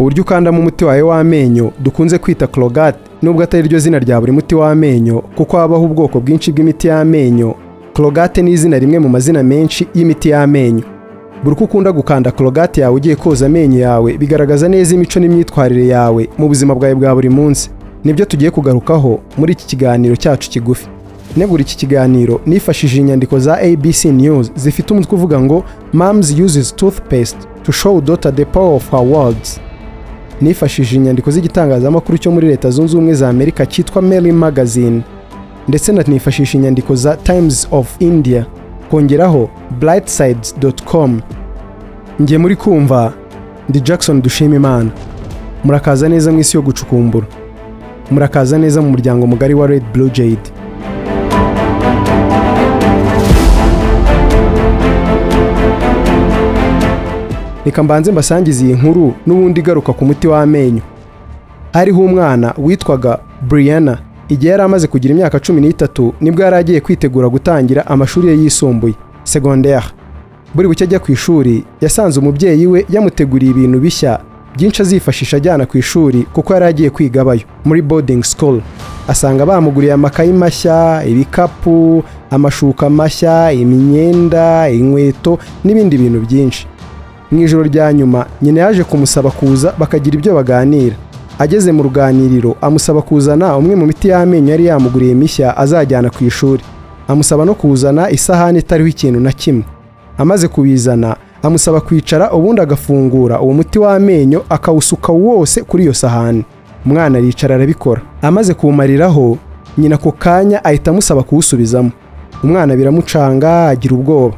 uburyo ukandamo umuti wawe w'amenyo dukunze kwita korogate nubwo atari ryo zina rya buri muti w'amenyo kuko habaho ubwoko bwinshi bw'imiti y'amenyo. Korogate ni izina rimwe mu mazina menshi y'imiti y'amenyo. Buri uko ukunda gukanda korogate yawe ugiye koza amenyo yawe bigaragaza neza imico n'imyitwarire yawe mu buzima bwawe bwa buri munsi. Nibyo tugiye kugarukaho muri iki kiganiro cyacu kigufi. Negura iki kiganiro nifashishije inyandiko za abc news zifite umutwe uvuga ngo mams uses toothpaste to show daughter the power of her words. Nifashishije inyandiko z'igitangazamakuru cyo muri leta zunze ubumwe za amerika cyitwa Mary magazine. Ndetse nanifashisha inyandiko za times of india. Kongeraho brightsides.com njye muri kumva ndi jackson dushima imana murakaza neza mu isi yo gucukumbura. Murakaza neza mu muryango mugari wa red blue jade. Reka mbanze mbasangize iyi nkuru n'ubundi igaruka ku muti w'amenyo. Hariho umwana witwaga Brianna. Igihe yari amaze kugira imyaka cumi n'itatu ni bwo yari agiye kwitegura gutangira amashuri ye yisumbuye secondaire. Buri bucye ajya ku ishuri yasanze umubyeyi we yamuteguriye ibintu bishya byinshi azifashisha ajyana ku ishuri kuko yari agiye kwiga abayo muri boarding school. Asanga bamuguriye amakayi mashya ibikapu amashuka mashya imyenda inkweto n'ibindi bintu byinshi. Mu ijoro rya nyuma nyina yaje kumusaba kuza bakagira ibyo baganira. Ageze mu ruganiriro amusaba kuzana umwe mu miti y'amenyo yari yamuguriye mishya azajyana ku ishuri. Amusaba no kuzana isahani itariho ikintu na kimwe. Amaze kubizana amusaba kwicara ubundi agafungura uwo muti w'amenyo akawusuka wose kuri iyo sahani. Umwana aricara arabikora. Amaze kuwumariraho nyina ako kanya ahita amusaba kuwusubizamo. Umwana biramucanga agira ubwoba.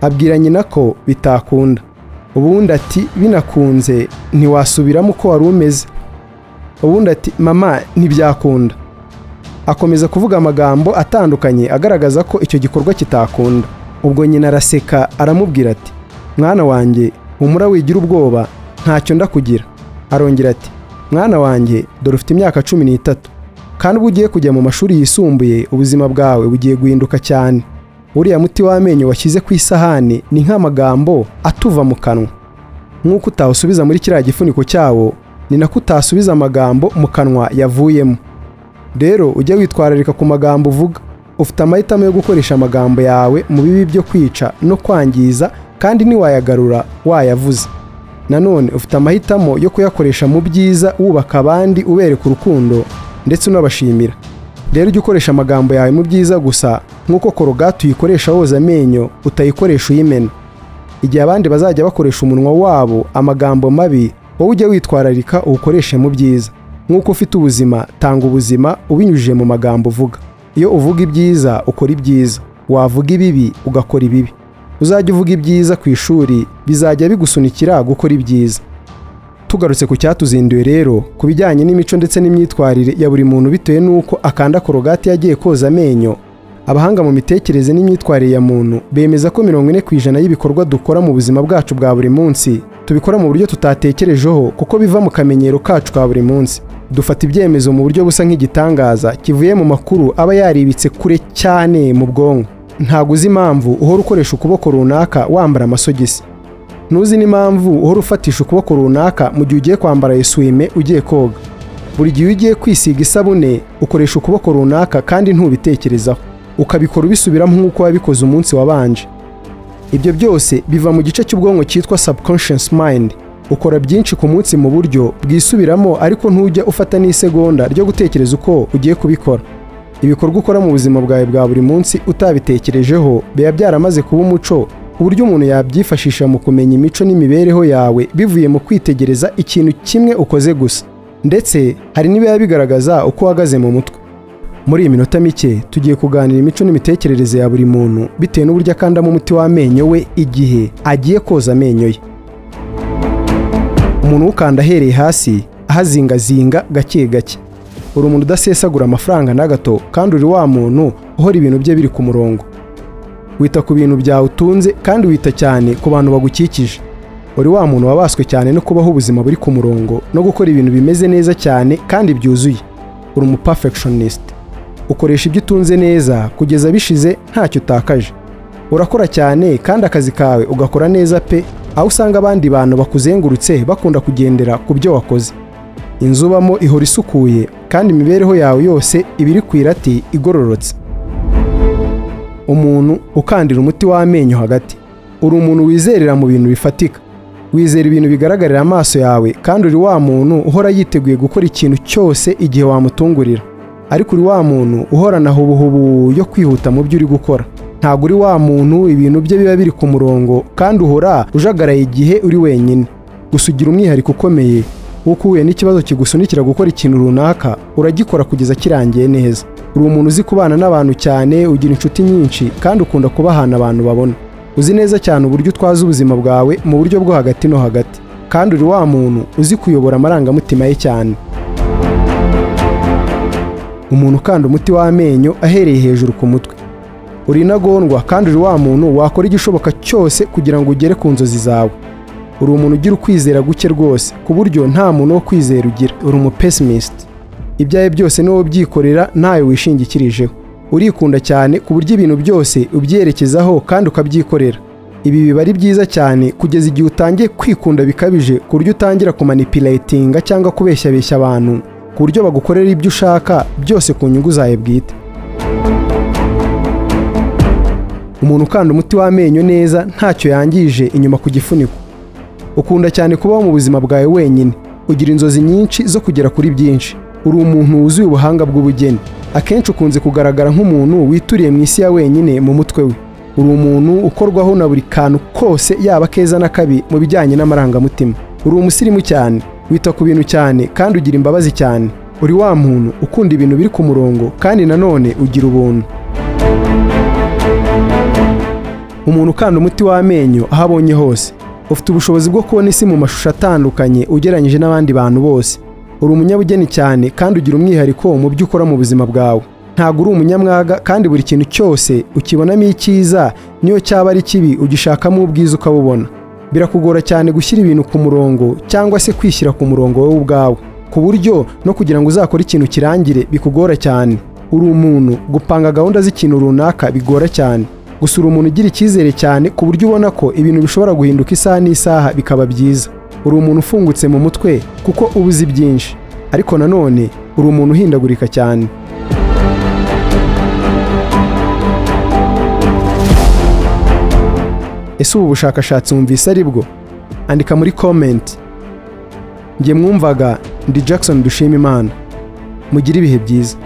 Abwira nyina ko bitakunda. Ubundi ati binakunze ntiwasubiramo uko wari umeze. Ubundi ati mama ntibyakunda. Akomeza kuvuga amagambo atandukanye agaragaza ko icyo gikorwa kitakunda. Ubwo nyina araseka aramubwira ati mwana wanjye humura wigira ubwoba ntacyo ndakugira. Arongera ati mwana wanjye dore ufite imyaka cumi n'itatu. Kandi ubwo ugiye kujya mu mashuri yisumbuye ubuzima bwawe bugiye guhinduka cyane. Uriya muti w'amenyo washyize ku isahani ni nk'amagambo atuva mu kanwa. Nk'uko utawusubiza muri kiriya gifuniko cyawo ni nako utasubiza amagambo mu kanwa yavuyemo. Rero ujye witwararika ku magambo uvuga. Ufite amahitamo yo gukoresha amagambo yawe mu bibi byo kwica no kwangiza kandi ntiwayagarura wayavuze. Nanone ufite amahitamo yo kuyakoresha mu byiza wubaka abandi ubereka urukundo ndetse unabashimira. Rero ujye ukoresha amagambo yawe mu byiza gusa nk'uko korogate uyikoresha woza amenyo utayikoresha uyimena. Igihe abandi bazajya bakoresha umunwa wabo amagambo mabi wowe ujye witwararika uwukoreshe mu byiza. Nk'uko ufite ubuzima tanga ubuzima ubinyujije mu magambo uvuga. Iyo uvuga ibyiza ukora ibyiza. Wavuga ibibi ugakora ibibi. Uzajya uvuga ibyiza ku ishuri bizajya bigusunikira gukora ibyiza. Tugarutse ku cyatuzinduye rero ku bijyanye n'imico ndetse n'imyitwarire ya buri muntu bitewe n'uko akanda korogati yagiye koza amenyo. Abahanga mu mitekerereze n'imyitwarire ya muntu bemeza ko mirongo ine ku ijana y'ibikorwa dukora mu buzima bwacu bwa buri munsi tubikora mu buryo tutatekerejeho kuko biva mu kamenyero kacu ka buri munsi. Dufata ibyemezo mu buryo busa nk'igitangaza kivuye mu makuru aba yaribitse kure cyane mu bwonko. Ntabwo uzi impamvu uhora ukoresha ukuboko runaka wambara amasogisi. Ntuzi n'impamvu uhora ufatisha ukuboko runaka mu gihe ugiye kwambara esuwime ugiye koga. Buri gihe iyo ugiye kwisiga isabune ukoresha ukuboko runaka kandi ntubitekerezaho. Ukabikora ubisubiramo nk'uko wabikoze umunsi wabanje. Ibyo byose biva mu gice cy'ubwonko cyitwa subconscious mind. Ukora byinshi ku munsi mu buryo bwisubiramo ariko ntujya ufata n'isegonda ryo gutekereza uko ugiye kubikora. Ibikorwa ukora mu buzima bwawe bwa buri munsi utabitekerejeho biba byaramaze kuba umuco ku buryo umuntu yabyifashisha mu kumenya imico n'imibereho yawe bivuye mu kwitegereza ikintu kimwe ukoze gusa. Ndetse hari n'ibiba bigaragaza uko uhagaze mu mutwe. Muri iyi minota mike tugiye kuganira imico n'imitekerereze ya buri muntu bitewe n'uburyo akandamo umuti w'amenyo we igihe agiye koza amenyo ye. Umuntu ukanda ahereye hasi ahazingazinga gake gake. Uri umuntu udasesagura amafaranga na gato kandi uri wa muntu uhora ibintu bye biri ku murongo. Wita ku bintu byawe utunze kandi wita cyane ku bantu bagukikije. Uri wa muntu wabaswe cyane no kubaho ubuzima buri ku murongo no gukora ibintu bimeze neza cyane kandi byuzuye. Uri umu perfectionist ukoresha ibyo utunze neza kugeza bishize ntacyo utakaje. Urakora cyane kandi akazi kawe ugakora neza pe aho usanga abandi bantu bakuzengurutse bakunda kugendera ku byo wakoze. Inzu ubamo ihora isukuye kandi imibereho yawe yose iba iri ku irati igororotse. Umuntu ukandira umuti w'amenyo hagati. Uri umuntu wizerera mu bintu bifatika. Wizera ibintu bigaragarira amaso yawe kandi uri wa muntu uhora yiteguye gukora ikintu cyose igihe wamutungurira. Ariko uri wa muntu uhorana hubuhubu yo kwihuta mu byo uri gukora. Ntabwo uri wa muntu ibintu bye biba biri ku murongo kandi uhora ujagaraye igihe uri wenyine. Gusa ugira umwihariko ukomeye w'uko uhuye n'ikibazo kigusunikira gukora ikintu runaka uragikora kugeza kirangiye neza. Uri umuntu uzi kubana n'abantu cyane ugira inshuti nyinshi kandi ukunda kuba ahantu abantu babona. Uzi neza cyane uburyo utwaza ubuzima bwawe mu buryo bwo hagati no hagati. Kandi uri wa muntu uzi kuyobora amarangamutima ye cyane. Umuntu ukanda umuti w'amenyo ahereye hejuru ku mutwe. Uri intagondwa kandi uri wa muntu wakora igishoboka cyose kugira ngo ugere ku nzozi zawe. Uri umuntu ugira ukwizera guke rwose ku buryo nta muntu wo kwizera ugira. Uri umupesimisiti ibyawe byose niwo ubyikorera ntawe wishingikirijeho. Urikunda cyane ku buryo ibintu byose ubyerekezaho kandi ukabyikorera. Ibi biba ari byiza cyane kugeza igihe utangiye kwikunda bikabije ku buryo utangira kumanipilatinga cyangwa kubeshyabeshya abantu. Ku buryo bagukorera ibyo ushaka byose ku nyungu zawe bwite. Umuntu ukanda umuti w'amenyo neza ntacyo yangije inyuma ku gifuniko. Ukunda cyane kubaho mu buzima bwawe wenyine. Ugira inzozi nyinshi zo kugera kuri byinshi. Uri umuntu wuzuye ubuhanga bw'ubugeni. Akenshi ukunze kugaragara nk'umuntu wituriye mu isi ya wenyine mu mutwe we. Uri umuntu ukorwaho na buri kantu kose yaba keza na kabi mu bijyanye n'amarangamutima. Uri umusirimu cyane wita ku bintu cyane kandi ugira imbabazi cyane. Uri wa muntu ukunda ibintu biri ku murongo kandi nanone ugira ubuntu. Umuntu ukanda umuti w'amenyo aho abonye hose. Ufite ubushobozi bwo kubona isi mu mashusho atandukanye ugereranyije n'abandi bantu bose. Uri umunyabugeni cyane kandi ugira umwihariko mu byo ukora mu buzima bwawe. Ntabwo uri umunyamwaga kandi buri kintu cyose ukibonamo icyiza niyo cyaba ari kibi ugishakamo ubwiza ukabubona. Birakugora cyane gushyira ibintu ku murongo cyangwa se kwishyira ku murongo wowe ubwawe. Ku buryo no kugira ngo uzakore ikintu kirangire bikugora cyane. Uri umuntu gupanga gahunda z'ikintu runaka bigora cyane. Gusa uri umuntu ugira icyizere cyane ku buryo ubona ko ibintu bishobora guhinduka isaha n'isaha bikaba byiza. Uri umuntu ufungutse mu mutwe kuko uba uzi byinshi. Ariko nanone uri umuntu uhindagurika cyane. Ese ubu bushakashatsi wumvise ari bwo? Andika muri komenti njye mwumvaga ndi jackson dushima imana mugire ibihe byiza.